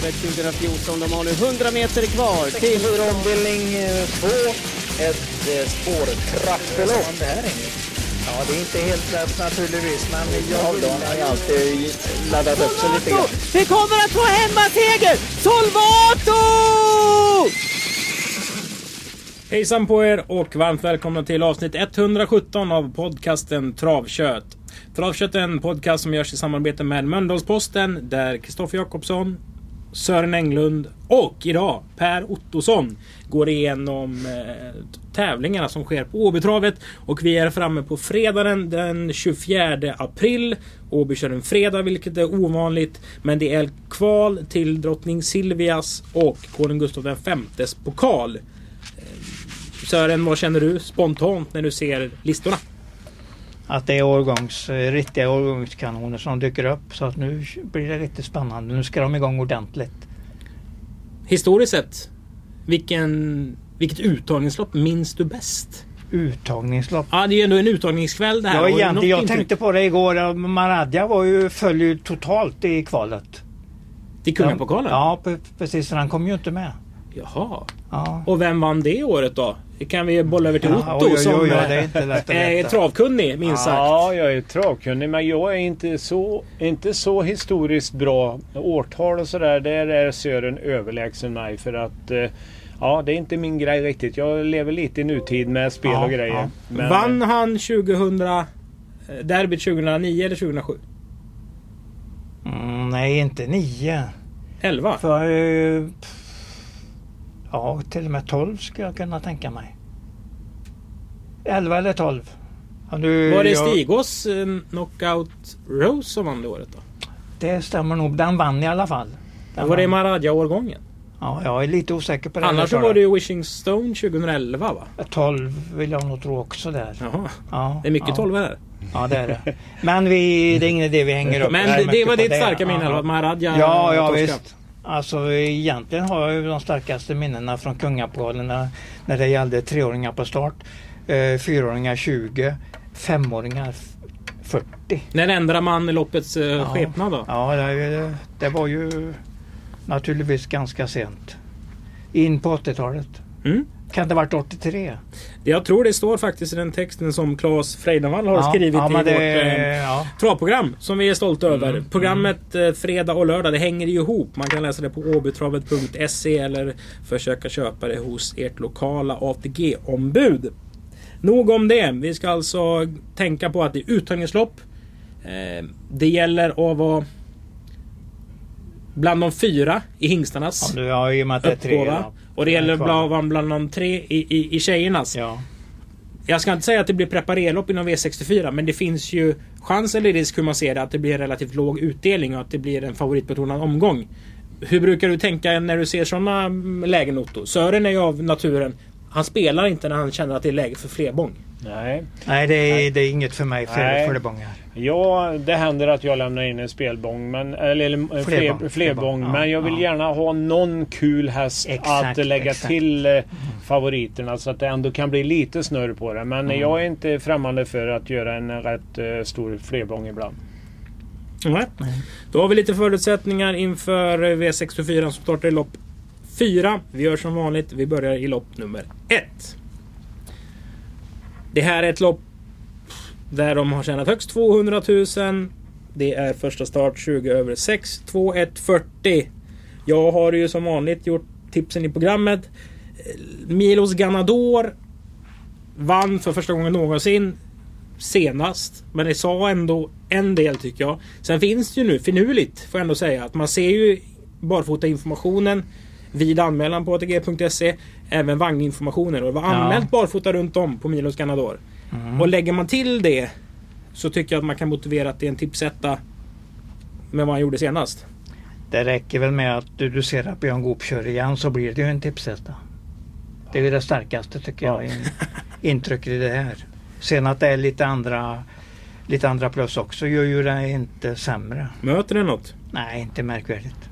Åbytravet 2014. De har nu 100 meter kvar till... Ombildning 2. Ett eh, spårtrappelopp. Ja, det är inte helt lätt naturligtvis, men jag Ja, vill... då har ju alltid laddat upp sig lite grann. Vi kommer att få hemmaseger! Solvato! Hejsan på er och varmt välkomna till avsnitt 117 av podcasten Travkött. Travkött är en podcast som görs i samarbete med Mölndalsposten där Kristoffer Jakobsson, Sören Englund och idag Per Ottosson går igenom eh, tävlingarna som sker på Åbytravet. Och vi är framme på fredagen den 24 april. Åby kör en fredag vilket är ovanligt. Men det är kval till drottning Silvias och konung Gustav Vs pokal. Eh, Sören, vad känner du spontant när du ser listorna? Att det är årgångs, eh, riktiga årgångskanoner som dyker upp. Så att nu blir det riktigt spännande. Nu ska de igång ordentligt. Historiskt sett, vilken, vilket uttagningslopp minns du bäst? Uttagningslopp. Ja, det är ju ändå en uttagningskväll det här. Ja, egentligen, jag intryck? tänkte på det igår. ja, Maradja var ju, föll ju totalt i kvalet. Till Kungapokalen? Ja, pre- precis. Han kom ju inte med. Jaha. Ja. Och vem vann det året då? Det kan vi bolla över till Ja, Otto oj, oj, som oj, ja, eh, det är inte lätt är travkunnig minst sagt. Ja, jag är travkunnig men jag är inte så, inte så historiskt bra. Årtal och sådär, där är Sören överlägsen mig för att eh, Ja, det är inte min grej riktigt. Jag lever lite i nutid med spel Ja, och grejer. ja. Men, Vann han 2000... eh, Derbyt 2009 eller 2007? Mm, nej, inte nio. 11? För, eh, ja, till och med 12 skulle jag kunna tänka mig. 11 eller 12. Ja, nu, Var det jag- Stigås eh, Knockout Rose som vann det året då? Det stämmer nog. Den vann i alla fall. Den var det vann. Maradja-årgången? Ja, jag är lite osäker på det. Annars så var det ju Wishing Stone 2011 va? 12 vill jag nog tro också där. Jaha. Ja, Det är mycket ja. 12 här. Ja, det är det. Men vi, det är ingen idé vi hänger upp Men det, det var ditt starka minne Ja. Maradja Ja, ja visst. Alltså egentligen har jag ju de starkaste minnena från Kungapokalen när, det gällde treåringar på start. Eh, fyraåringar 20, femåringar f- 40. När ändrar man loppets eh, Ja. skepnad då? Ja, det, det var ju naturligtvis ganska sent. In på 80-talet. Mm. Kan det ha varit 83? Jag tror det står faktiskt i den texten som Claes Freidenvall har skrivit ja, i men vårt det, eh, ja. travprogram som vi är stolta över. Mm, Programmet eh, fredag och lördag det hänger ju ihop. Man kan läsa det på åbytravet.se eller försöka köpa det hos ert lokala ATG-ombud. Nog om det. Vi ska alltså tänka på att det är uttagningslopp. Eh, det gäller att vara bland de fyra i hingstarnas Ja, du, ja, i och med att det är tre. ja. Och det gäller vara bland de tre i, i, i tjejernas. Ja. Jag ska inte säga att det blir preparerlopp inom V64 men det finns ju chans eller risk hur man ser det att det blir relativt låg utdelning och att det blir en favoritbetonad omgång. Hur brukar du tänka när du ser sådana lägen Otto? Sören är ju av naturen han spelar inte när han känner att det är läge för flerbång. Nej. Nej, det är, det är inget för mig flerbångar. Ja, det händer att jag lämnar in en spelbång. Men, eller, Flerbång, fler, flerbång. flerbång, ja, men jag vill ja. gärna ha någon kul häst Exakt, att lägga exakt. till eh, favoriterna. Så att det ändå kan bli lite snurr på det. Men Mm. jag är inte främmande för att göra en rätt eh, stor flerbång ibland. Nej. Då har vi lite förutsättningar inför V64 som startar i lopp fyra. Vi gör som vanligt. Vi börjar i lopp nummer 1. Det här är ett lopp där de har tjänat högst 200 000. Det är första start 20 över 6. 2 1 40. Jag har ju som vanligt gjort tipsen i programmet. Milos Ganador vann för första gången någonsin senast. Men det sa ändå en del tycker jag. Sen finns det ju nu finurligt får jag ändå säga att man ser ju barfota informationen vid anmälan på ATG.se. Även vagninformationen och det var Ja. anmält barfota runt om på Milos Ganador. Mm. Och lägger man till det så tycker jag att man kan motivera att det är en tipsetta med vad han gjorde senast. Det räcker väl med att du, du ser att Björn Goop kör igen så blir det ju en tipsetta. Det är ju det starkaste tycker jag. In, intrycket i det här. Sen att det är lite andra, lite andra plus också gör ju det inte sämre. Möter det något? Nej, inte märkvärdigt.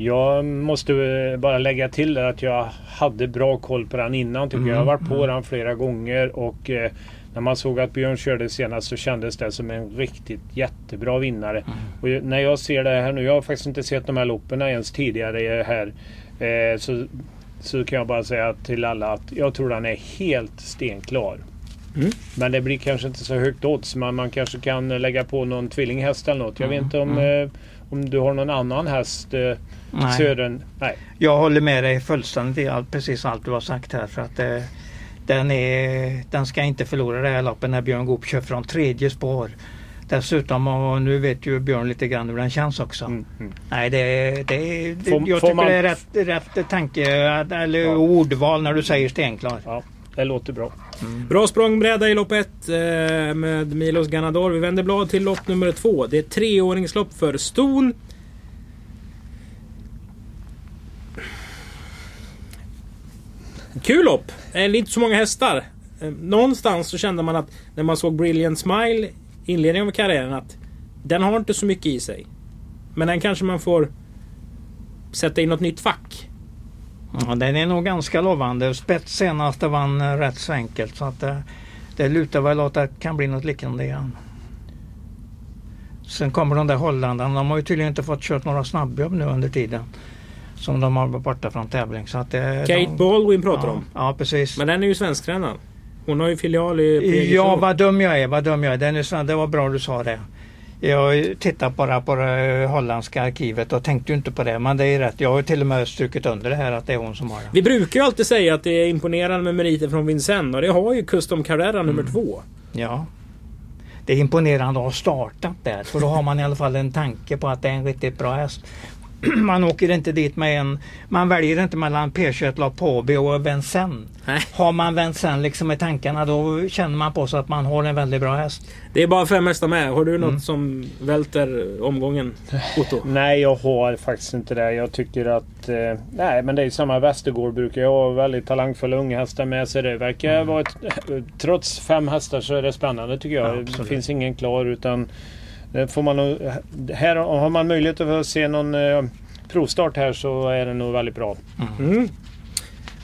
Jag måste eh, bara lägga till där att jag hade bra koll på den innan. Tycker Mm, jag. jag har varit på mm. den flera gånger och eh, när man såg att Björn körde senast så kändes det som en riktigt jättebra vinnare. Mm. Och när jag ser det här nu, jag har faktiskt inte sett de här loppen ens tidigare här. Eh, så, så kan jag bara säga till alla att jag tror han är helt stenklar. Mm. Men det blir kanske inte så högt odds. Men man kanske kan lägga på någon tvillinghäst eller något. Jag vet inte om, eh, om du har någon annan häst eh, Nej. Sören? Nej. Jag håller med dig fullständigt i allt, precis allt du har sagt här. För att eh, den, är, den ska inte förlora det här loppet när Björn Goop kör från tredje spår. Dessutom, och nu vet ju Björn lite grann hur den känns också. Mm, mm. Nej, det, det, det Får- jag får tycker man- det är rätt, rätt tanke eller Ja. ordval när du säger stenklar. Ja, det låter bra. Bra språngbräda i lopp ett eh, med Milos Ganador. Vi vänder blad till lopp nummer två. Det är ett treåringslopp för ston. Kul lopp! Inte så många hästar. Eh, Någonstans så kände man att när man såg Brilliant Smile i inledningen av karriären att den har inte så mycket i sig. Men den kanske man får sätta in något nytt fack. Ja, den är nog ganska lovande. Spets senaste vann eh, rätt så enkelt. Så att, eh, det lutar väl åt att det kan bli något liknande igen. Sen kommer de där holländarna. De har ju tydligen inte fått kört några snabbjobb nu under tiden. Som de har varit borta från tävling. Så att, eh, Kate de, Baldwin pratar ja, om. Ja precis. Men den är ju svensktränad. Hon har ju filial i på Ja vad dum jag är. Vad dum jag är. Den är det var bra du sa det. Jag tittar bara på det holländska arkivet och tänkte ju inte på det. Men det är rätt. Jag har till och med strukit under det här att det är hon som har det. Vi brukar ju alltid säga att det är imponerande med meriter från Vincennes och det har ju Custom Carrera nummer Mm. två. Ja. Det är imponerande att ha startat där. För då har man i alla fall en tanke på att det är en riktigt bra häst. Man åker inte dit med en... Man väljer inte mellan P21 La Pobi och Vincennes. Nej. Har man Vincennes liksom i tankarna då känner man på sig att man har en väldigt bra häst. Det är bara fem hästar med. Har du något Mm. som välter omgången, Otto? Nej, jag har faktiskt inte det. Jag tycker att... Eh, nej, men det är samma. Västergård brukar ju ha väldigt talangfulla unghästar med sig. Det verkar vara ett, Trots fem hästar så är det spännande tycker jag. Ja, det finns ingen klar utan... Det får man här har man möjlighet att få se någon eh, provstart här så är det nog väldigt bra. Mm.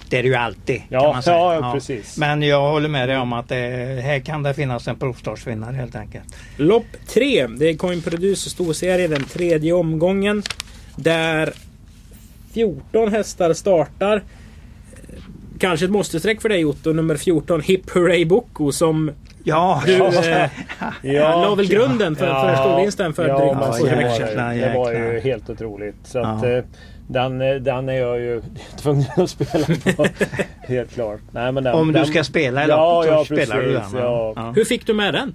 Det är det ju alltid. Ja, kan man säga. ja, precis. Men jag håller med dig om att det, här kan det finnas en provstartsvinnare helt enkelt. Lopp tre. Det är Coin Produce storserie, den tredje omgången. Där 14 hästar startar. Kanske ett måste-streck för dig Otto, nummer 14 Hip Hooray Boko som Ja, du eh, la väl grunden för, för storvinsten för ja, drygt men Ja, så två var det. det var ju helt otroligt. Så Ja. att, eh, den, eh, den är jag ju tvungen att spela på. helt klart. Nej, men den, Om du den, ska spela i ja, loppet så ja, spelar du den. precis, va? ja. Ja. Hur fick du med den?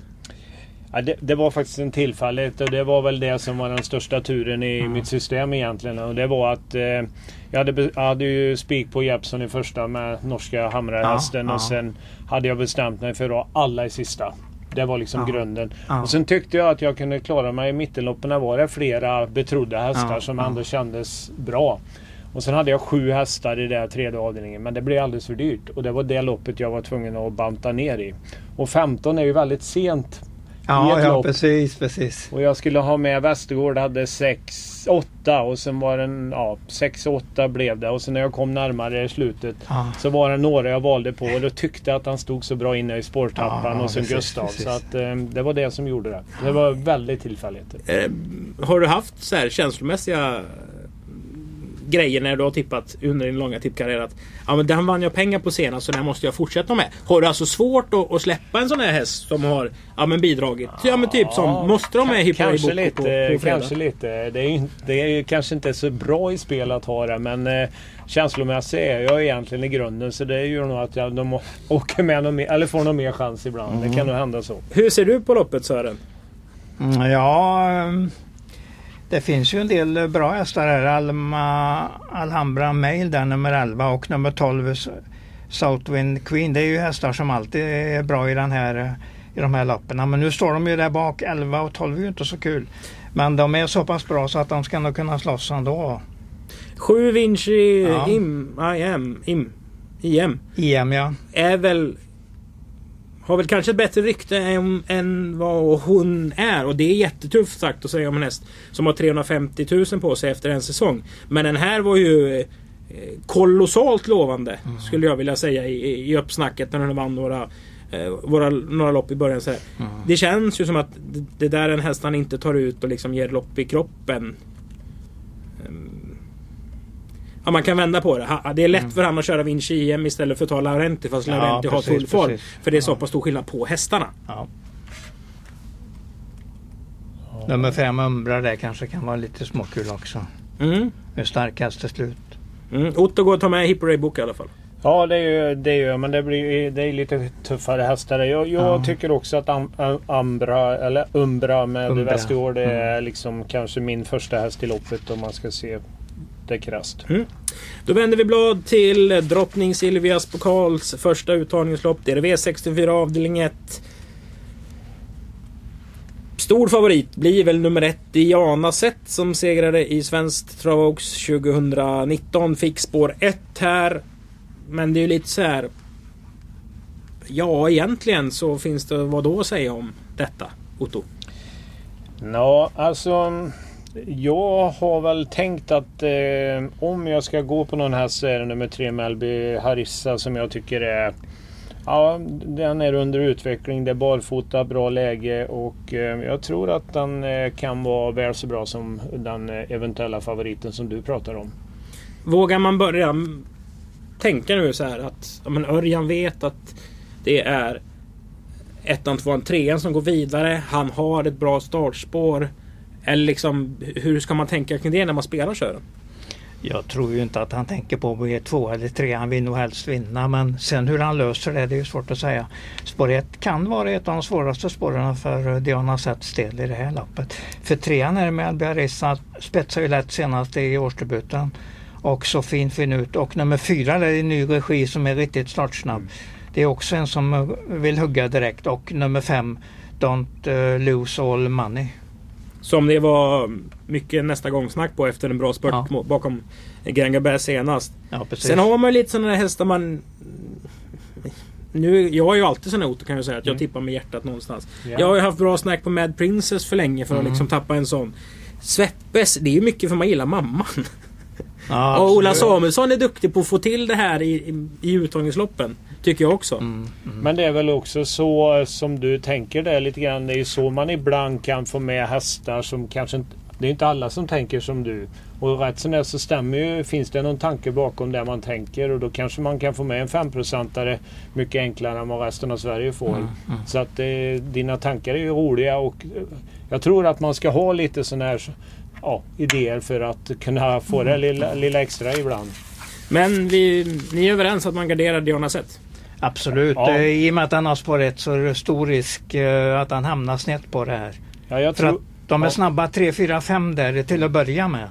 Ja, det, det var faktiskt en tillfällighet och det var väl det som var den största turen i mitt system egentligen. Och det var att eh, jag, hade, jag hade ju spik på Jeppson i första med norska hamrarhästen Ja, och ja. sen hade jag bestämt mig för att ha alla i sista. Det var liksom Ja, grunden. ja. Och sen tyckte jag att jag kunde klara mig i mittenloppen. var det flera betrodda hästar som ändå kändes bra. Och sen hade jag sju hästar i den tredje avdelningen. Men det blev alldeles för dyrt. Och det var det loppet jag var tvungen att banta ner i. Och 15 är ju väldigt sent Ja, ett ja lopp. precis, precis. Och jag skulle ha med Västergård hade 6, 8 och sen var den, ja 6, 8 blev det. Och sen när jag kom närmare slutet Ja. så var det några jag valde på och då tyckte att han stod så bra inne i spårtrappan Ja, och sen precis, Gustav. precis. Så att eh, det var det som gjorde det. Det var väldigt tillfälligt. Eh, har du haft så här känslomässiga grejer när du har tippat under din långa tippkarriär? Att ja, men den vann jag pengar på senast så den måste jag fortsätta med. Har du alltså svårt att, att släppa en sån här häst som har ja, men bidragit? Ja men typ som, måste de med Hippo Kanske lite, på, på fredag? kanske lite. Det är, ju- det är ju kanske inte så bra i spel att ha det men eh, känslomässigt är jag egentligen i grunden så det gör nog att jag, de åker med någon mer, eller får någon mer chans ibland. Det kan nog hända så. Hur ser du på loppet Sören? Mm, Ja, ehm, det finns ju en del eh, bra hästar här. Alma, Alhambra Mail där nummer 11 och nummer 12 S- Southwind Queen. Det är ju hästar som alltid är bra i, den här, eh, i de här loppen. Men nu står de ju där bak. 11 och 12 är ju inte så kul. Men de är så pass bra så att de ska nog kunna slåss ändå. 7 Vinci Ja. Im, IM, Im, IM ja. är väl har väl kanske ett bättre rykte än, än vad hon är. Och det är jättetufft sagt att säga om en häst som har 350 000 på sig efter en säsong. Men den här var ju eh, kolossalt lovande. Skulle jag vilja säga i, i uppsnacket när den vann några eh, våra, några lopp i början. Så. Mm. Det känns ju som att det, det där är en häst han inte tar ut och liksom ger lopp i kroppen. Ja, man kan vända på det. Det är lätt för han att köra Vinci EM istället för att ta Laurenti fast Mm. Ja, Laurenti har precis, full form. precis. För det är så pass stor skillnad på hästarna. Ja. Nummer fem Umbra där kanske kan vara lite småkul också. Mm. Starkast till slut. Mm. Otto går och tar med Hippo Ray Book i alla fall. Ja, det är ju det, är ju, men det, blir, det är lite tuffare hästar. Jag, jag Ja. tycker också att Am, Ambra, eller Umbra med Umbra. Västergård det Mm. är liksom kanske min första häst i loppet om man ska se det krasst. Då vänder vi blad till drottning Silvias pokals första uttagningslopp. Det är V64 avdelning 1. Stor favorit blir väl nummer ett Diana Sett som segrade i Svenskt Travox 2019. Fick spår 1 här. Men det är ju lite så här. Ja, egentligen så finns det vad då att säga om detta, Otto? Ja, alltså. Jag har väl tänkt att eh, om jag ska gå på någon häst så är det nummer tre Melby Harissa som jag tycker är Ja, den är under utveckling. Det är barfota, bra läge och eh, jag tror att den eh, kan vara väl så bra som den eh, eventuella favoriten som du pratar om. Vågar man börja tänka nu så här att ja, men Örjan vet att det är ettan, tvåan, trean som går vidare. Han har ett bra startspår. Eller liksom hur ska man tänka kring det när man spelar kören? Jag tror ju inte att han tänker på att bli två eller tre. Han vill nog helst vinna. Men sen hur han löser det, det är ju svårt att säga. Spår 1 kan vara ett av de svåraste spåren för eh, Diana Setts del i det här loppet. För trean är med Albiarissa spetsar ju lätt senast i årsdebuten. Och så fin fin ut. Och nummer fyra där i ny regi som är riktigt startsnabb. Det är också en som eh, vill hugga direkt. Och nummer fem Don't eh, lose all money. Som det var mycket nästa gång snack på efter en bra spurt Ja. bakom Grand Gabay senast. Ja. Sen har man ju lite sådana här hästar man... Nu, jag har ju alltid sådana otor kan jag säga att jag Mm. tippar med hjärtat någonstans. Ja. Jag har ju haft bra snack på Mad Princess för länge för att Mm. liksom tappa en sån. Sveppes, det är ju mycket för man gillar mamman. ja, och Ola. Samuelsson är duktig på att få till det här i, i, i uttagningsloppen. Tycker jag också. Mm, mm. Men det är väl också så som du tänker det lite grann. Det är ju så man ibland kan få med hästar som kanske inte... Det är inte alla som tänker som du. Och rätt som det så stämmer ju. Finns det någon tanke bakom det man tänker och då kanske man kan få med en 5-procentare mycket enklare än vad resten av Sverige får. Mm, mm. Så att eh, dina tankar är ju roliga och eh, jag tror att man ska ha lite sådana här ja, idéer för att kunna få det lilla, lilla extra ibland. Men vi, ni är överens att man garderar Diana Sett? Absolut. Ja. Eh, I och med att han har spår 1 så är det stor risk eh, att han hamnar snett på det här. Ja, jag För tror... att de är Ja. snabba 3, 4, 5 där till att börja med.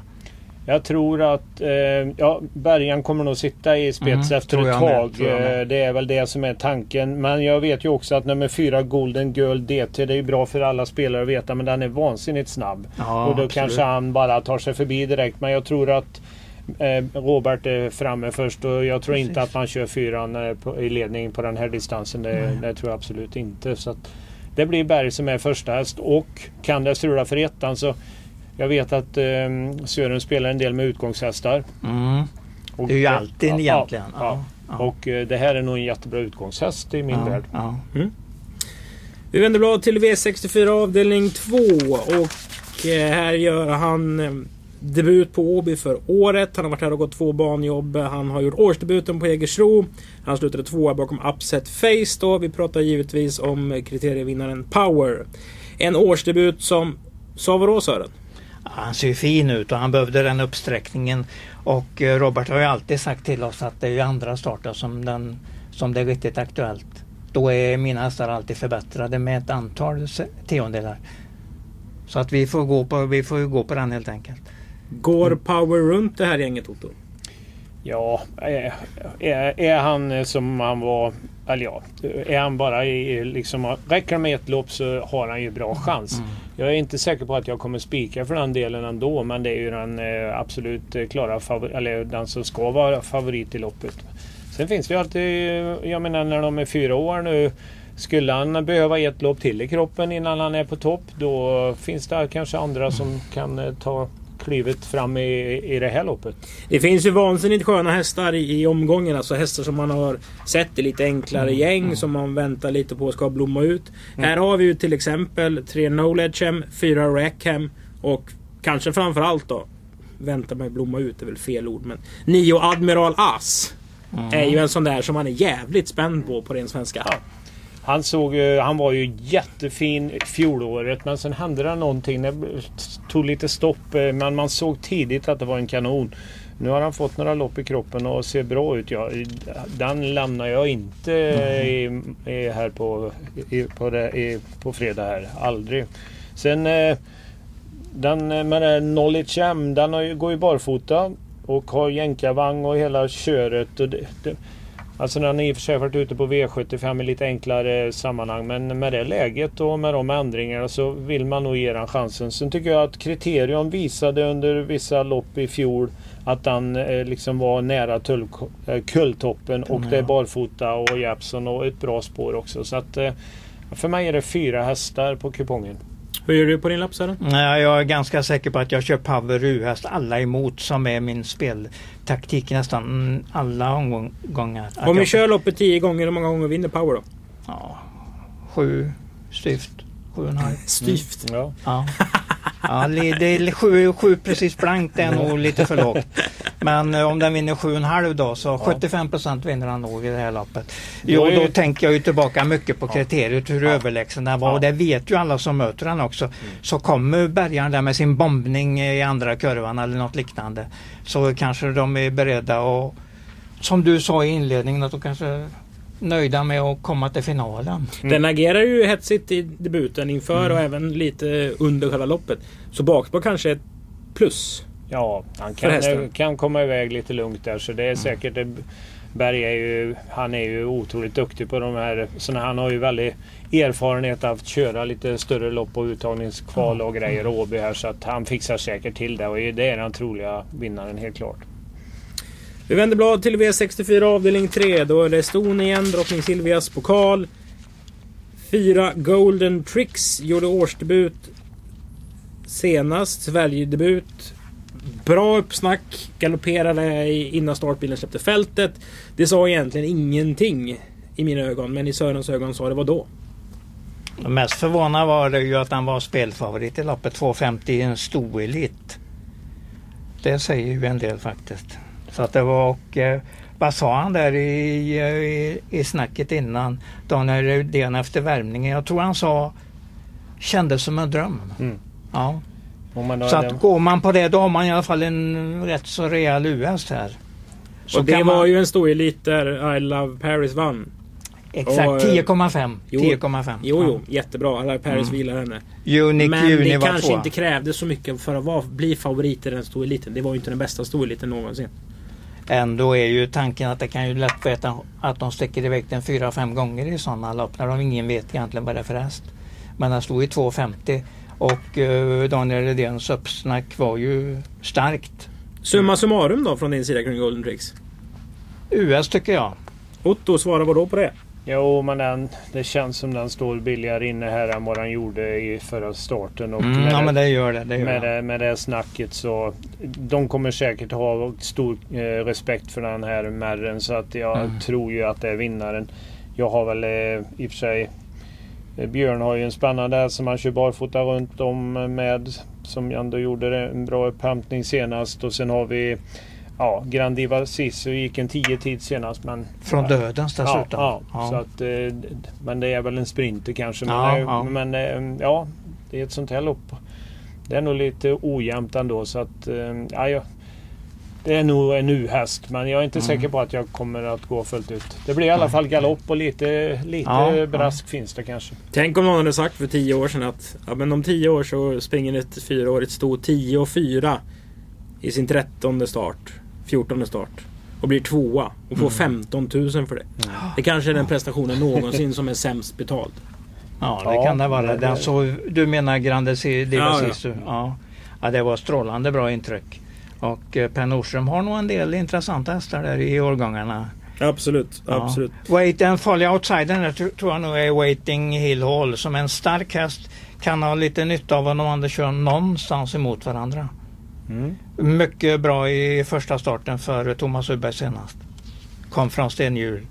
Jag tror att eh, ja, Bergan kommer nog sitta i spets Mm, efter ett tag. med. Eh, det är väl det som är tanken. Men jag vet ju också att nummer fyra Golden Girl DT, det är bra för alla spelare att veta, men den är vansinnigt snabb. Ja, och då absolut. kanske han bara tar sig förbi direkt. Men jag tror att Robert är framme först och jag tror inte Precis. att man kör fyran eh, i ledning på den här distansen. Det, det tror jag absolut inte. Så att det blir Berg som är första häst och kan det strula för ettan så jag vet att eh, Sören spelar en del med utgångshästar. Mm. Och, Det är ju eh, alltid ja, egentligen. Ja, Ja, ja. Och eh, det här är nog en jättebra utgångshäst i min ja, värld. ja. Vi vänder blad till V64 avdelning 2 och eh, här gör han eh, debut på Åby för året. Han har varit här och gått två banjobb. Han har gjort årsdebuten på Jägersro. Han slutade tvåa bakom Upset Face då. Vi pratar givetvis om kriterievinnaren Power. En årsdebut som sa vadå Sören? Han ser ju fin ut och han behövde den uppsträckningen. Och eh, Robert har ju alltid sagt till oss att det är ju andra starter som, den, som det är riktigt aktuellt. Då är mina hästar alltid förbättrade med ett antal tiondelar. Så att vi får gå på, vi får ju gå på den helt enkelt. Går Power runt det här gänget Otto? Ja, är, är, är han eh, som han var... Eller ja, är han bara i liksom... Räcker det med ett lopp så har han ju bra chans. Mm. Jag är inte säker på att jag kommer spika för den delen ändå men det är ju den eh, absolut eh, klara favorit, eller den som ska vara favorit i loppet. Sen finns det ju alltid, jag menar när de är fyra år nu skulle han behöva ett lopp till i kroppen innan han är på topp då finns det kanske andra som kan eh, ta klivet fram i, i det här loppet. Det finns ju vansinnigt sköna hästar i, i omgången. Alltså hästar som man har sett i lite enklare gäng som man väntar lite på ska blomma ut. Här har vi ju till exempel tre Knowledgem, fyra Rackham och kanske framförallt då Vänta med blomma ut är väl fel ord men Nio Admiral As är ju en sån där som man är jävligt spänd på på ren svenska. Han, såg, han var ju jättefin fjolåret men sen hände det någonting. Det tog lite stopp. eh, Men man såg tidigt att det var en kanon. Nu har han fått några lopp i kroppen och ser bra ut. Ja, den lämnar jag inte i, i, här på, i, på, det, på fredag här. Aldrig. Sen eh, den eh, med Knowledge M, den har ju, går ju barfota och har jänkarvagn och hela köret. Och det, det, alltså den har i och för sig varit ute på V75 i lite enklare sammanhang men med det läget och med de ändringarna så vill man nog ge den chansen. Sen tycker jag att Kriterion visade under vissa lopp i fjol att den eh, liksom var nära tull, eh, kulltoppen och det är barfota och Jeppson och ett bra spår också. Så att eh, för mig är det fyra hästar på kupongen. Hur gör du på din lapp Sören? Nej, jag är ganska säker på att jag kör Power U-häst alla emot som är min speltaktik nästan mm, alla omgångar. Om vi jag- kör loppet 10 gånger, hur många gånger vinner Power då? Ja, sju styvt. Sju och en halv. Styvt. Ja. Ja. Ja, det är sju, sju precis blankt är nog lite för lågt. Men eh, om den vinner sju och en halv då så 75 procent vinner han nog i det här loppet. Jo, då tänker jag ju tillbaka mycket på kriteriet hur överlägsen den var. Och det vet ju alla som möter den också. Så kommer bärgaren där med sin bombning i andra kurvan eller något liknande så kanske de är beredda och som du sa i inledningen att de kanske nöjda med att komma till finalen. Den agerar ju hetsigt i debuten inför och även lite under själva loppet. Så bakspår kanske ett plus. Ja, han kan, kan komma iväg lite lugnt där så det är säkert... Det, Berg är ju, han är ju otroligt duktig på de här. Så han har ju väldigt erfarenhet av att köra lite större lopp och uttagningskval och grejer och Åby här så att han fixar säkert till det och det är den troliga vinnaren helt klart. Vi vänder blad till V64 avdelning 3. Då är det ston igen, Drottning Silvias pokal. Fyra Golden Tricks gjorde årsdebut senast, Sverigedebut. Bra uppsnack, galopperade innan startbilen släppte fältet. Det sa egentligen ingenting i mina ögon, men i Sörens ögon sa det vad då? Mest förvånad var det ju att han var spelfavorit i loppet 250 i en stoelit. Det säger ju en del faktiskt. Så att det var och eh, vad sa han där i, i, i snacket innan Daniel Rydén efter värmningen? Jag tror han sa kändes som en dröm. Mm. Ja. Så den- att går man på det då har man i alla fall en rätt så rejäl US här. Så och det var man- ju en stoelit där I Love Paris vann. Exakt och, eh, 10,5. Jo, 10,5. Jo, Ja. jo, jättebra. I Love Paris vilar henne. Unique Men Uni det var kanske tvåa. inte krävdes så mycket för att vara, bli favorit i den stoeliten. Det var ju inte den bästa stoeliten någonsin. Ändå är ju tanken att det kan ju lätt veta att de sticker iväg den fyra, fem gånger i sådana lopp när de ingen vet egentligen vad det är för häst. Men den stod i 2,50 och eh, Daniel Redéns uppsnack var ju starkt. Summa summarum då från din sida kring Golden Tricks? US tycker jag. Otto svarar vad då på det? Jo, men den, det känns som den står billigare inne här än vad den gjorde i förra starten. Och Mm, ja det- men det gör det. det, gör med, det. det, med det snacket så de kommer säkert ha stor eh, respekt för den här märren så att jag Mm. tror ju att det är vinnaren. Jag har väl eh, i och för sig eh, Björn har ju en spännande häst som han kör barfota runt om med som ändå gjorde en bra upphämtning senast och sen har vi Ja, Grandiva Sisu gick en 10 tid senast men Från dödens Ja, dessutom. ja, Ja. Så att, eh, men det är väl en sprinter kanske. Men, Ja, ja. men eh, ja, det är ett sånt här lopp. Det är nog lite ojämnt ändå så att eh, ja, ja, det är nog en U-häst men jag är inte Mm. säker på att jag kommer att gå fullt ut. Det blir i alla fall galopp och lite, lite Ja, brask finns det kanske. Tänk om någon hade sagt för tio år sedan att ja, men om tio år så springer ett fyraårigt sto 10 och 4 i sin trettonde start, fjortonde start och blir tvåa och får 15 000 för det. Det kanske är den prestationen någonsin som är sämst betald. Ja, det Ja, kan det vara. det- Den så, du menar Grande Si- Diva Ja, ja. Ja. ja, det var strålande bra intryck. Och eh, Per Nordström har nog en del intressanta hästar där i årgångarna. Absolut, Ja. absolut. Wait, den farliga outsidern tror jag nog är Waiting Hill Hall som en stark häst. Kan ha lite nytta av om de andra kör någonstans emot varandra. Mm. Mycket bra i första starten för Thomas Uberg senast. Kom från Stenhjul.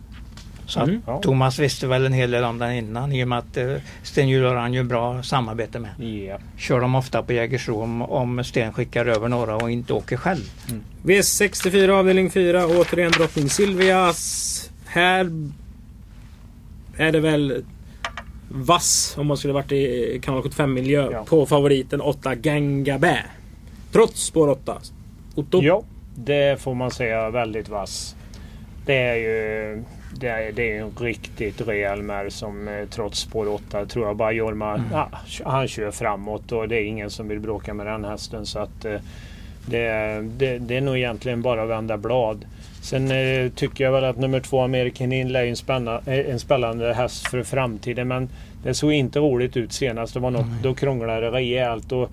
Så Mm. Thomas visste väl en hel del om den innan i och med att eh, Stenhjul har han ju bra samarbete med. Ja. Kör de ofta på Jägersro om, om Sten skickar över några och inte åker själv. V64 avdelning 4, återigen drottning Silvias. Här är det väl vass om man skulle varit i kanal 75 miljö Ja. på favoriten 8 Gangabä. Trots spår 8. Otto? Ja, det får man säga väldigt vass. Det är ju det är, det är en riktigt rejäl märr som eh, trots spår 8 tror jag bara Jorma, ja, han kör framåt och det är ingen som vill bråka med den hästen. Så att eh, det, det, det är nog egentligen bara att vända blad. Sen eh, tycker jag väl att nummer två American Inlay är en, spänna, eh, en spännande häst för framtiden. Men det såg inte roligt ut senast. Det var något, då krånglade det rejält. Och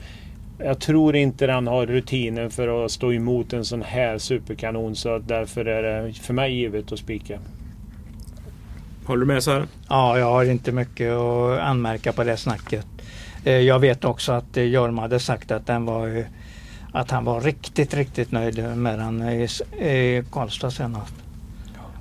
jag tror inte den har rutinen för att stå emot en sån här superkanon. Så därför är det för mig givet att spika. Håller du med Sören? Ja, jag har inte mycket att anmärka på det snacket. Eh, Jag vet också att eh, Jorma hade sagt att den var eh, att han var riktigt, riktigt nöjd med den i Karlstad senast.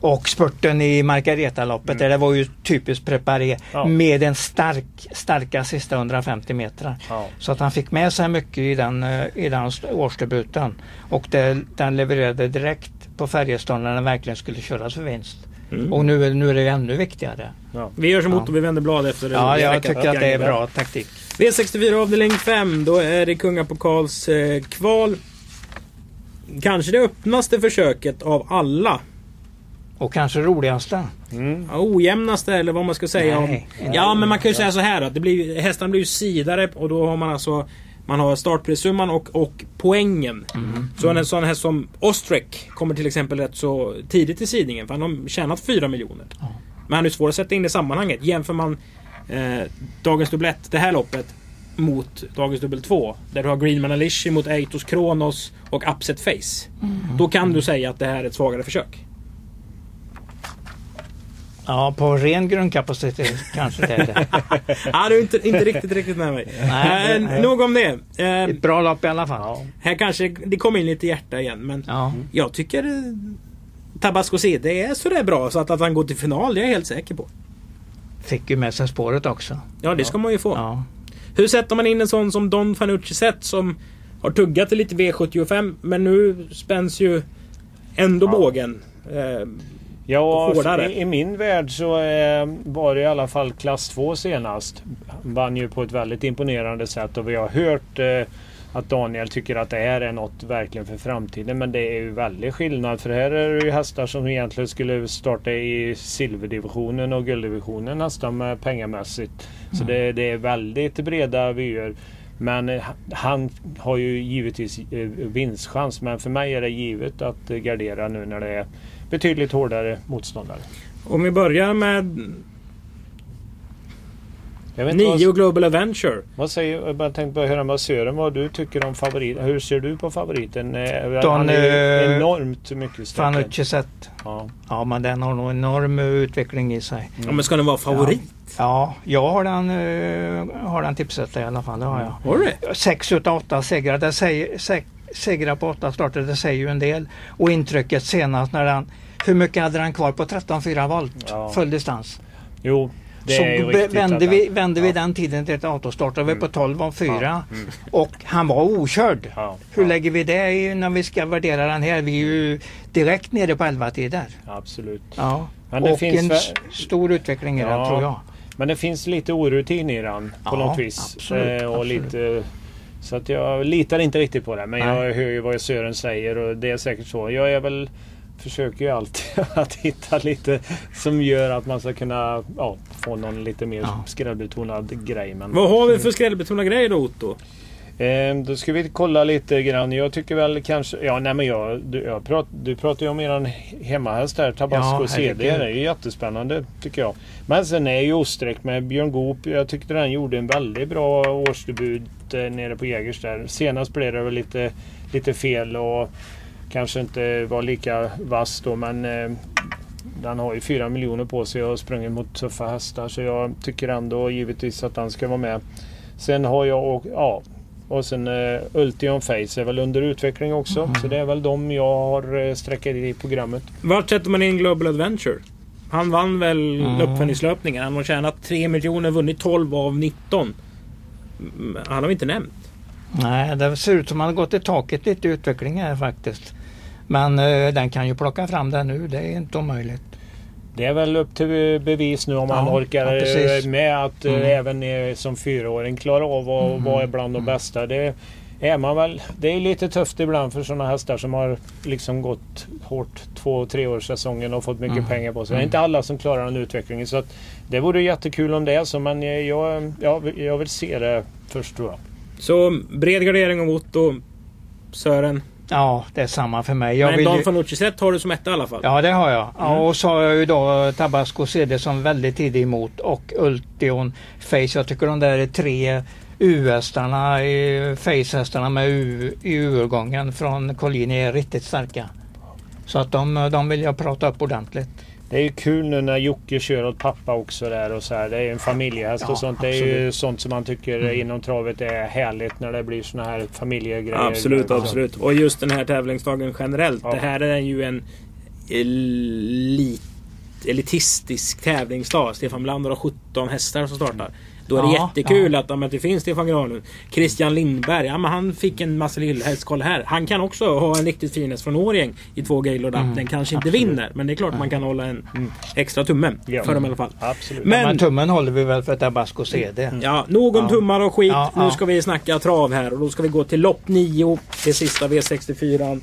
Och spurten i Margaretaloppet, där det var ju typiskt preparé Ja. med en stark, starka sista 150 meter. Ja. Så att han fick med sig mycket i den, eh, i den årsdebuten. Och det, den levererade direkt på Färjestad när den verkligen skulle köras för vinst. Mm. Och nu, nu är det ännu viktigare. Vi gör som Ja. Otto, vi vänder blad efter det. Ja, jag tycker att det är bra taktik. V64 avdelning 5. Då är det Kungapokals eh, kval. Kanske det öppnaste försöket av alla. Och kanske roligaste. Mm. Ja, ojämnaste eller vad man ska säga. Nej. om. Ja men man kan ju säga så här att det blir, hästarna blir ju sidare och då har man alltså man har startprissumman och, och poängen. Så en sån här som Ostrek kommer till exempel rätt så tidigt i sidningen för han har tjänat 4 miljoner. Men han är svår att sätta in i sammanhanget. Jämför man eh, dagens dubblett, det här loppet, mot dagens dubbel 2. Där du har Greenman Alishi mot Eitos Kronos och Upset Face. Då kan du säga att det här är ett svagare försök. Ja, på ren grundkapacitet kanske det är det. Ja, du är inte, inte riktigt, riktigt med mig. Nej, Eh, nej. nog om det. Eh, Ett bra lopp i alla fall. Ja. här kanske det kommer in lite hjärta igen. Men Ja. jag tycker eh, Tabasco CD är sådär bra så att, att han går till final det är jag helt säker på. Fick ju med sig spåret också. Ja, det ska man ju få. Ja. Hur sätter man in en sån som Don Fanucci sett som har tuggat lite V75 men nu spänns ju ändå bågen. Eh, Ja, i, i min värld så eh, var det i alla fall klass 2 senast. Vann ju på ett väldigt imponerande sätt och vi har hört eh, att Daniel tycker att det här är något verkligen för framtiden. Men det är ju väldigt skillnad för här är det ju hästar som egentligen skulle starta i silverdivisionen och gulddivisionen nästan med pengamässigt. Så det, det är väldigt breda vyer. Men eh, han har ju givetvis eh, vinstchans. Men för mig är det givet att gardera nu när det är betydligt hårdare motståndare. om vi börjar med Jag vet inte Nio vad, Global Adventure. vad säger, jag bara tänkte bara höra med Sören vad du tycker om favoriten. Hur ser du på favoriten? Eh, Don, Han är ju eh, enormt mycket starkare. Fanucci. Ja. Ja, men den har nog enorm eh, utveckling i sig. Ja, men ska den vara favorit? Ja, jag har den, eh, har den tipset i alla fall. Det har jag. Har du det? Sex utav åtta segrar, det säger, se, segrar på åtta starter, det säger ju en del. Och intrycket senast när den, hur mycket hade den kvar på 13,4 volt Ja. full distans? Jo, det så är riktigt. vände vi, han- vände vi ja. den tiden till ett autostart och vi är på 12 om 4 Ja. Mm. och han var okörd. Ja. Hur ja. lägger vi det när vi ska värdera den här? Vi är ju direkt nere på 11 tider. Absolut. Ja. Men det och finns en stor utveckling i den Ja. tror jag. Men det finns lite orutin i den på Ja, något vis. absolut, Eh, och absolut. lite, så att jag litar inte riktigt på det. Men Nej. jag hör ju vad Sören säger och det är säkert så. Jag är väl försöker ju alltid att hitta lite som gör att man ska kunna ja, få någon lite mer Ja. skrällbetonad grej. Men, Vad har vi för skrällbetonade grejer då Otto? Eh, då ska vi kolla lite grann. Jag tycker väl kanske... Ja, nej men jag, du, jag prat, du pratar ju om eran hemmahäst där, Tabasco Ja, CD. Det är ju jättespännande tycker jag. Men sen är ju Ostrek med Björn Goop. Jag tyckte den gjorde en väldigt bra årsdebut eh, nere på Jägers där. Senast blev det väl lite, lite fel och kanske inte var lika vass då men eh, den har ju fyra miljoner på sig och har sprungit mot tuffa hästar så jag tycker ändå givetvis att den ska vara med. Sen har jag och, ja, Och sen uh, Ultion Face är väl under utveckling också. Mm. Så det är väl de jag har uh, sträckt i programmet. Vart sätter man in Global Adventure? Han vann väl Mm. uppföljningslöpningen. Han har tjänat 3 miljoner, vunnit 12 av 19. Mm, Han har vi inte nämnt. Nej, det ser ut som att han har gått i taket lite i utvecklingen här faktiskt. Men eh, den kan ju plocka fram det nu, det är inte omöjligt. Det är väl upp till bevis nu om Ja, han orkar ja, med att eh, Mm. även som fyraåring klara av att Mm. vara bland de bästa. Det är man väl. Det är lite tufft ibland för sådana hästar som har liksom gått hårt två tre års säsongen och fått mycket Mm. pengar på sig. Det är inte alla som klarar den utvecklingen. Så att det vore jättekul om det är så men jag, jag, jag vill se det först tror jag. Så bred gardering om Otto. Sören. Ja, det är samma för mig. Jag Men Don ju... Fanucci sett har du som etta i alla fall. Ja, det har jag. Ja, Mm. och så har jag ju då Tabasco CD som väldigt tidigt emot och Ultion Face. Jag tycker de där tre U-hästarna, i- Face-hästarna med U, i U-årgången från Collini är riktigt starka. Så att de, de vill jag prata upp ordentligt. Det är ju kul nu när Jocke kör åt pappa också där och så här. Det är ju en familjehäst Ja, och sånt. Det är ju absolut. sånt som man tycker Mm. inom travet är härligt när det blir såna här familjegrejer. Absolut, Så- absolut. Och just den här tävlingsdagen generellt. Ja. Det här är ju en elit, elitistisk tävlingsdag. Stefan Melander har 17 hästar som startar. Då är det Ja, jättekul ja. att, men att det finns Stefan Granlund. Christian Lindberg, ja, men han fick en massa lillhäst. Kolla här. Han kan också ha en riktigt fin häst från Årjäng i två Gaylord. Mm, Den kanske inte absolut. vinner, men det är klart man kan hålla en extra tumme Ja. för dem i alla fall. Absolut. Men- Men, tummen håller vi väl för Tabasco CD. Ja, nog om Ja. tummar och skit. Ja, nu ja. ska vi snacka trav här och då ska vi gå till lopp 9. Det sista V64.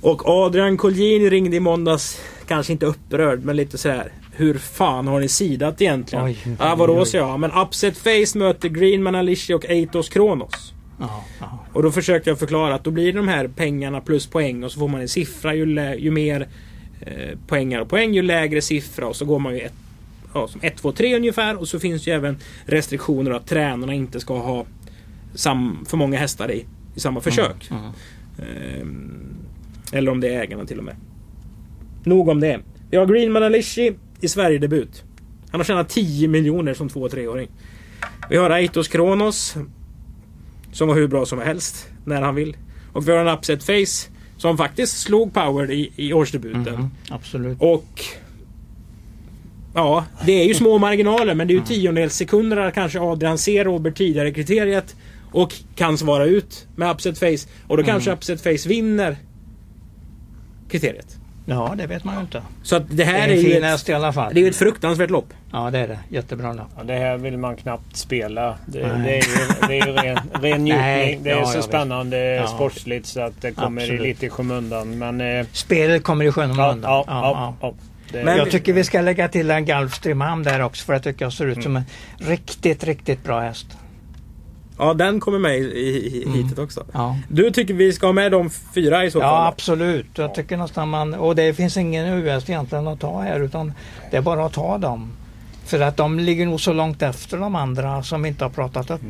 Och Adrian Colgjini ringde i måndags. Kanske inte upprörd men lite sådär. Hur fan har ni sidat egentligen? Oj. Ja, vadå sa jag? Men Upset Face möter Greenman Alicia och Eitos Kronos. Ja, ja. Och då försökte jag förklara att då blir de här pengarna plus poäng och så får man en siffra ju, ju mer eh, poängar och poäng ju lägre siffra och så går man ju ett, ja, som 1, 2, 3 ungefär och så finns ju även restriktioner att tränarna inte ska ha sam, för många hästar i, i samma försök. Mm. Ehm, eller om det är ägarna till och med. Nog om det. Vi har Greenman Alici i Sverigedebut. Han har tjänat 10 miljoner som 2-3-åring. Vi har Aitos Kronos. Som var hur bra som helst. När han vill. Och vi har en Upset Face. Som faktiskt slog Power i, i årsdebuten. Mm, absolut. Och... Ja, det är ju små marginaler men det är ju tiondels sekunder där kanske Adrian ser Robert tidigare kriteriet. Och kan svara ut med Upset Face. Och då kanske Upset Face vinner kriteriet. Ja, det vet man ju inte. Så att det Det här är är, fin ett, i alla fall. det är ju ett fruktansvärt lopp. Ja, det är det. Jättebra lopp. Ja, det här vill man knappt spela. Det, det är ju, det är ju ren, ren njutning. Det är ja, så spännande Ja. sportsligt så att det kommer Absolut. lite i skymundan. Men, eh, Spelet kommer i ja, skymundan. ja, ja, ja, det, Men- Jag tycker vi ska lägga till en Gulfstream där också för att jag tycker jag ser ut som en riktigt, riktigt bra häst. Ja, den kommer med i, i, i hitet också. Ja, Du tycker vi ska ha med de fyra i så ja fall? absolut. Jag tycker nästan man... Och det finns ingen US egentligen att ta här utan det är bara att ta dem. För att de ligger nog så långt efter de andra som inte har pratat upp.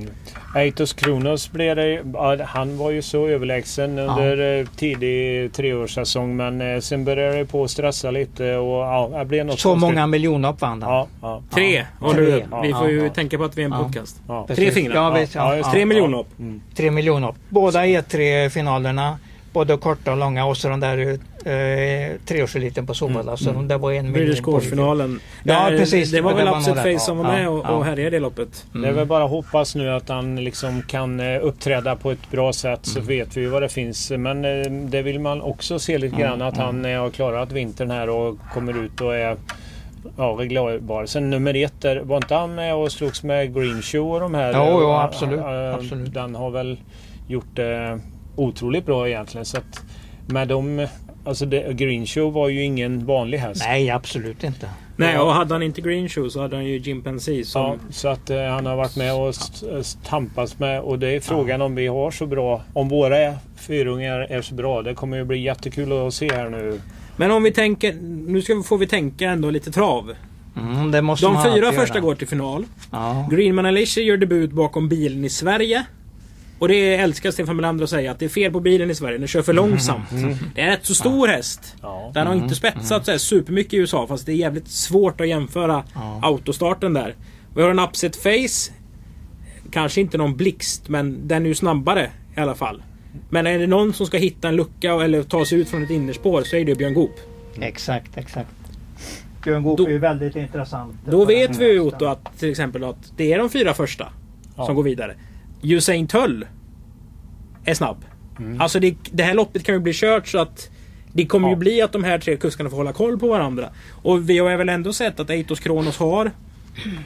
Aitos Kronos blev det, han var ju så överlägsen under eh, tidig treårssäsong men eh, sen började det på att stressa lite och ja, det blev något Så konstigt. många miljoner upp vann han. Ja, ja, Tre, Ja, tre. Vi får ju ja. tänka på att vi är en Ja. podcast. Tre fingrar. Ja, visst, Ja, ja, just ja. Tre miljoner upp. Mm. Tre miljoner upp. Båda E3-finalerna. Både korta och långa och så den där eh, treårseliten på Solvalla. Så de där var en miljon på- Course-finalen. Ja, precis. Det var väl Upset. Face som var Ja, med och, ja. och härjade i det loppet. Det är väl bara att hoppas nu att han liksom kan eh, uppträda på ett bra sätt så vet vi ju vad det finns. Men eh, det vill man också se lite grann att han eh, har klarat vintern här och kommer ut och är ja, reglerbar. Sen nummer ett, där, var inte han med och slogs med Green Show och de här? Jo, jo, absolut, absolut. Den har väl gjort det otroligt bra egentligen. Så att med dem, alltså det, Green Show var ju ingen vanlig häst. Nej, absolut inte. Nej, och hade han inte Green Shoe så hade han ju Jimpanzee som... Ja, så att eh, han har varit med och st- st- tampats med och det är frågan om vi har så bra, om våra fyrungar är så bra. Det kommer ju bli jättekul att se här nu. Men om vi tänker... Nu ska, vi- får vi tänka ändå lite trav. Mm, det måste De fyra första göra. går till final. Ja. Greenman Alicia gör debut bakom bilen i Sverige. Och det älskar Stefan Melander att säga att det är fel på bilen i Sverige. Den kör för långsamt. Det är en rätt så stor häst. Ja. Den har inte spetsat så här supermycket i USA fast det är jävligt svårt att jämföra Ja. autostarten där. Vi har en upset face. Kanske inte någon blixt men den är ju snabbare i alla fall. Men är det någon som ska hitta en lucka eller ta sig ut från ett innerspår så är det Björn Goop. Exakt, exakt. Björn Goop Då- är ju väldigt intressant. Då vet vi ju. Otto att till exempel att det är de fyra första Ja. som går vidare. Usain Tull är snabb. Mm. Alltså det, det här loppet kan ju bli kört så att det kommer ju Ja. bli att de här tre kuskarna får hålla koll på varandra. Och vi har väl ändå sett att Eitos Kronos har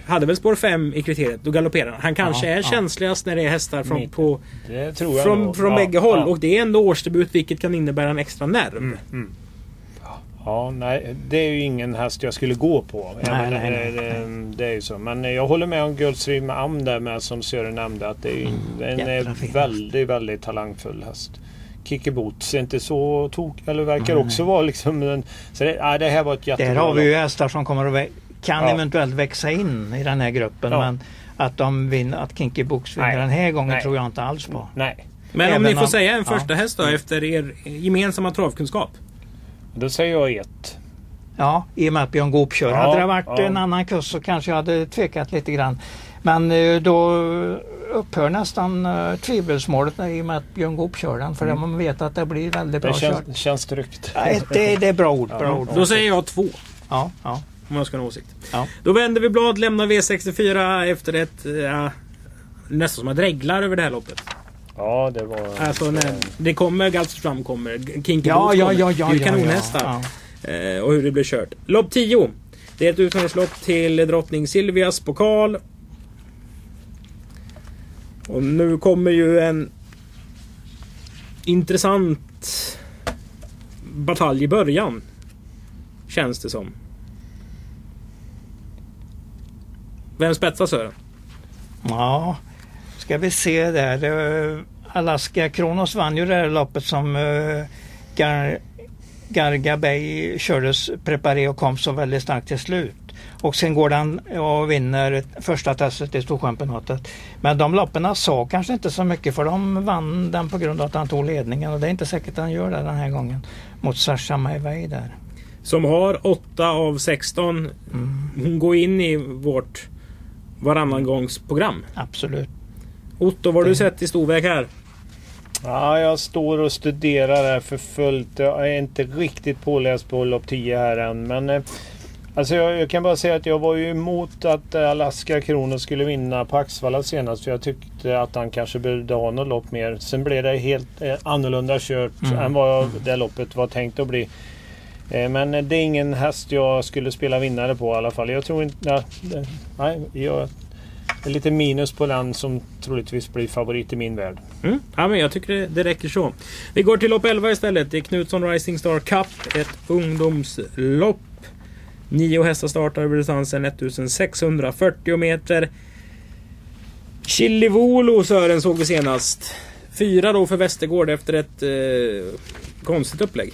hade väl spår 5 i kriteriet, då galopperar han. Han kanske Ja, är ja. känsligast när det är hästar från, på, från, från Ja, bägge håll. Och det är ändå årsdebut vilket kan innebära en extra nerv. Mm. Ja, nej, det är ju ingen häst jag skulle gå på. Jag Nej, nej, nej, det, det är ju så. Men jag håller med om Gulfstream Am där med som Sören nämnde. Att det är ju en är väldigt, väldigt talangfull häst. Kicke Boots är inte så tok, eller verkar också vara liksom en, så det, nej, det här var ett jättebra Där har vi ju hästar som kommer att vä- kan Ja. eventuellt växa in i den här gruppen. Ja. Men att de vinner, att Kinky Books vinner Nej. den här gången Nej. tror jag inte alls på. Nej, Men om Även ni får om- säga en ja. första häst då efter er gemensamma travkunskap. Då säger jag ett. Ja, i och med att Björn Goop kör. Ja, hade det varit ja. en annan kurs så kanske jag hade tvekat lite grann. Men eh, då upphör nästan uh, tvivelsmålet i och med att Björn Goop kör den. För man vet att det blir väldigt bra Mm. Det kört. känns, känns tryggt. Nej, det, det är bra ord. Bra ord. Då säger jag två. Ja, ja. Om jag ska ha en åsikt. Ja. Då vänder vi blad, lämnar V64 efter ett... Ja, nästan som att reglar över det här loppet. Ja, det var... Alltså när det kommer, Galsterstram kommer, Kinky Ja, ja, ja, ja, det är ju ja, kanonhästar. ja. Eh, och hur det blir kört. Lopp 10. Det är ett uttagningslopp till drottning Silvias pokal. Och nu kommer ju en intressant batalj i början. Känns det som. Vem spetsar Sören? Ja, ska vi se där. Eh, Alaska Kronos vann ju det här loppet som uh, Gar Garga Bay kördes preparé och kom så väldigt starkt till slut. Och sen går den och vinner första testet i Storchampionatet. Men de loppen sa kanske inte så mycket för de vann den på grund av att han tog ledningen och det är inte säkert att han gör det den här gången mot Sasha Maivay där. Som har 8 av 16. Mm, Hon går in i vårt varannan gångs program. absolut. Otto, vad har du sett i storväg här? Ja, jag står och studerar här för fullt. Jag är inte riktigt påläst på lopp 10 här än. Men eh, alltså jag, jag kan bara säga att jag var ju emot att eh, Alaska Kronos skulle vinna på Axvalla senast. För jag tyckte att han kanske behövde ha något lopp mer. Sen blev det helt eh, annorlunda kört Mm. än vad jag, det loppet var tänkt att bli. Men det är ingen häst jag skulle spela vinnare på i alla fall. Jag tror inte... Nej, jag lite minus på den som troligtvis blir favorit i min värld. Mm. Ja, men jag tycker det, det räcker så. Vi går till lopp 11 istället. Det är Knutsson Rising Star Cup. Ett ungdomslopp. Nio hästar startar över distansen 1640 meter. Chilivolo Sören såg vi senast. Fyra då för Västergård efter ett eh, konstigt upplägg.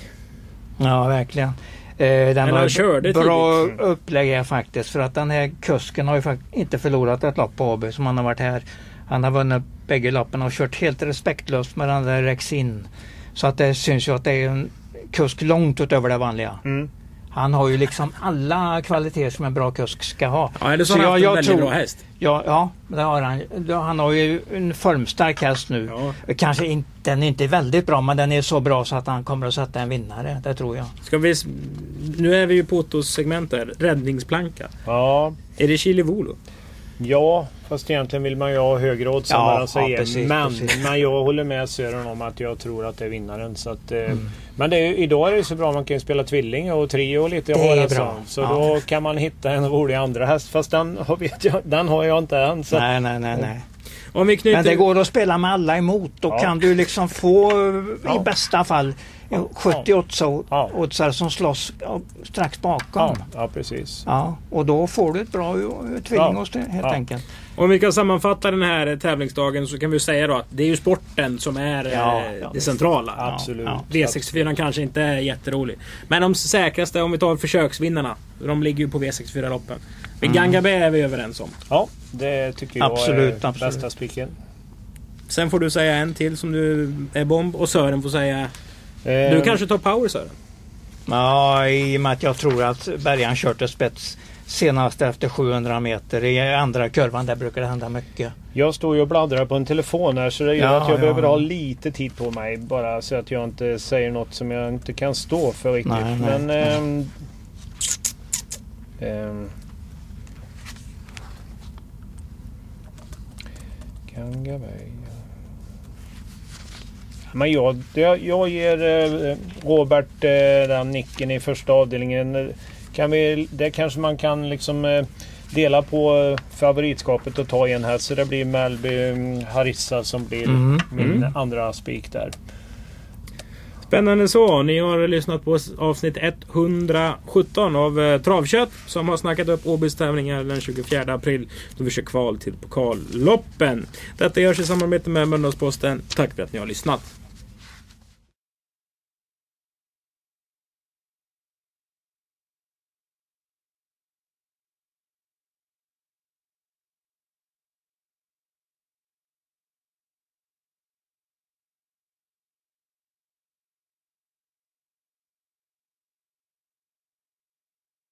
Ja, verkligen. Eh, den han har körde bra tidigt. upplägg här faktiskt. För att den här kusken har ju inte förlorat ett lopp på AB som han har varit här. Han har vunnit bägge loppen och kört helt respektlöst med den där Rexin. Så att det syns ju att det är en kusk långt utöver det vanliga. Mm. Han har ju liksom alla kvaliteter som en bra kusk ska ha. Ja, eller så Så har han jag- haft en väldigt tror- bra häst. Ja, ja det har han. Han har ju en formstark häst nu. Ja. Kanske inte, den är inte väldigt bra men den är så bra så att han kommer att sätta en vinnare. Det tror jag. Ska vi, nu är vi ju på Ottos segment där. Räddningsplanka. Ja, Är det Chilivolo? Ja, fast egentligen vill man ju ha högre odds än Ja, vad precis, men, precis. men jag håller med Sören om att jag tror att det är vinnaren. Så att, eh, Mm. Men är, idag är det så bra man kan ju spela tvilling och trio och lite Det är en bra. Så ja. då kan man hitta en rolig andra häst. Fast den har, vet jag, den har jag inte än. Så. Nej, nej, nej, nej. Om vi knyter... Men det går att spela med alla emot. Då Ja. kan du liksom få i bästa fall eh, 78 Ja. oddsare som slåss eh, strax Ja, bakom. ja, precis. Ja, och då får du ett bra eh, tvillingost helt Ja. enkelt. Om vi kan sammanfatta den här tävlingsdagen så kan vi säga då att det är ju sporten som är Ja, eh, ja. det centrala. Absolut. ja. V64 kanske inte är jätterolig. Men de säkraste, om vi tar försöksvinnarna. De ligger ju på V64-loppen. Med Gangabé är vi överens om. Ja, det tycker jag Absolut, är absolut. bästa spiken. Sen får du säga en till som du är bomb och Sören får säga... Du Eh, kanske tar power Sören? Ja, i och med att jag tror att Bergan kört till spets senast efter 700 meter. I andra kurvan där brukar det hända mycket. Jag står ju och bladdrar på en telefon här så det gör Ja, att jag ja, behöver ha lite tid på mig. Bara så att jag inte säger något som jag inte kan stå för riktigt. Nej, nej, Men... nej. ehm, ehm, Kangaväja. Men jag, jag, jag ger eh, Robert eh, den nicken i första avdelningen. Kan vi, det kanske man kan liksom eh, dela på favoritskapet och ta en här. Så det blir Melby mm, Harissa som blir Mm, min mm. andra spik där. Spännande så. Ni har lyssnat på avsnitt 117 av eh, Travkött som har snackat upp Åbys tävlingar den 24 april då vi kör kval till pokalloppen. Detta görs i samarbete med Mölndalsposten. Tack för att ni har lyssnat.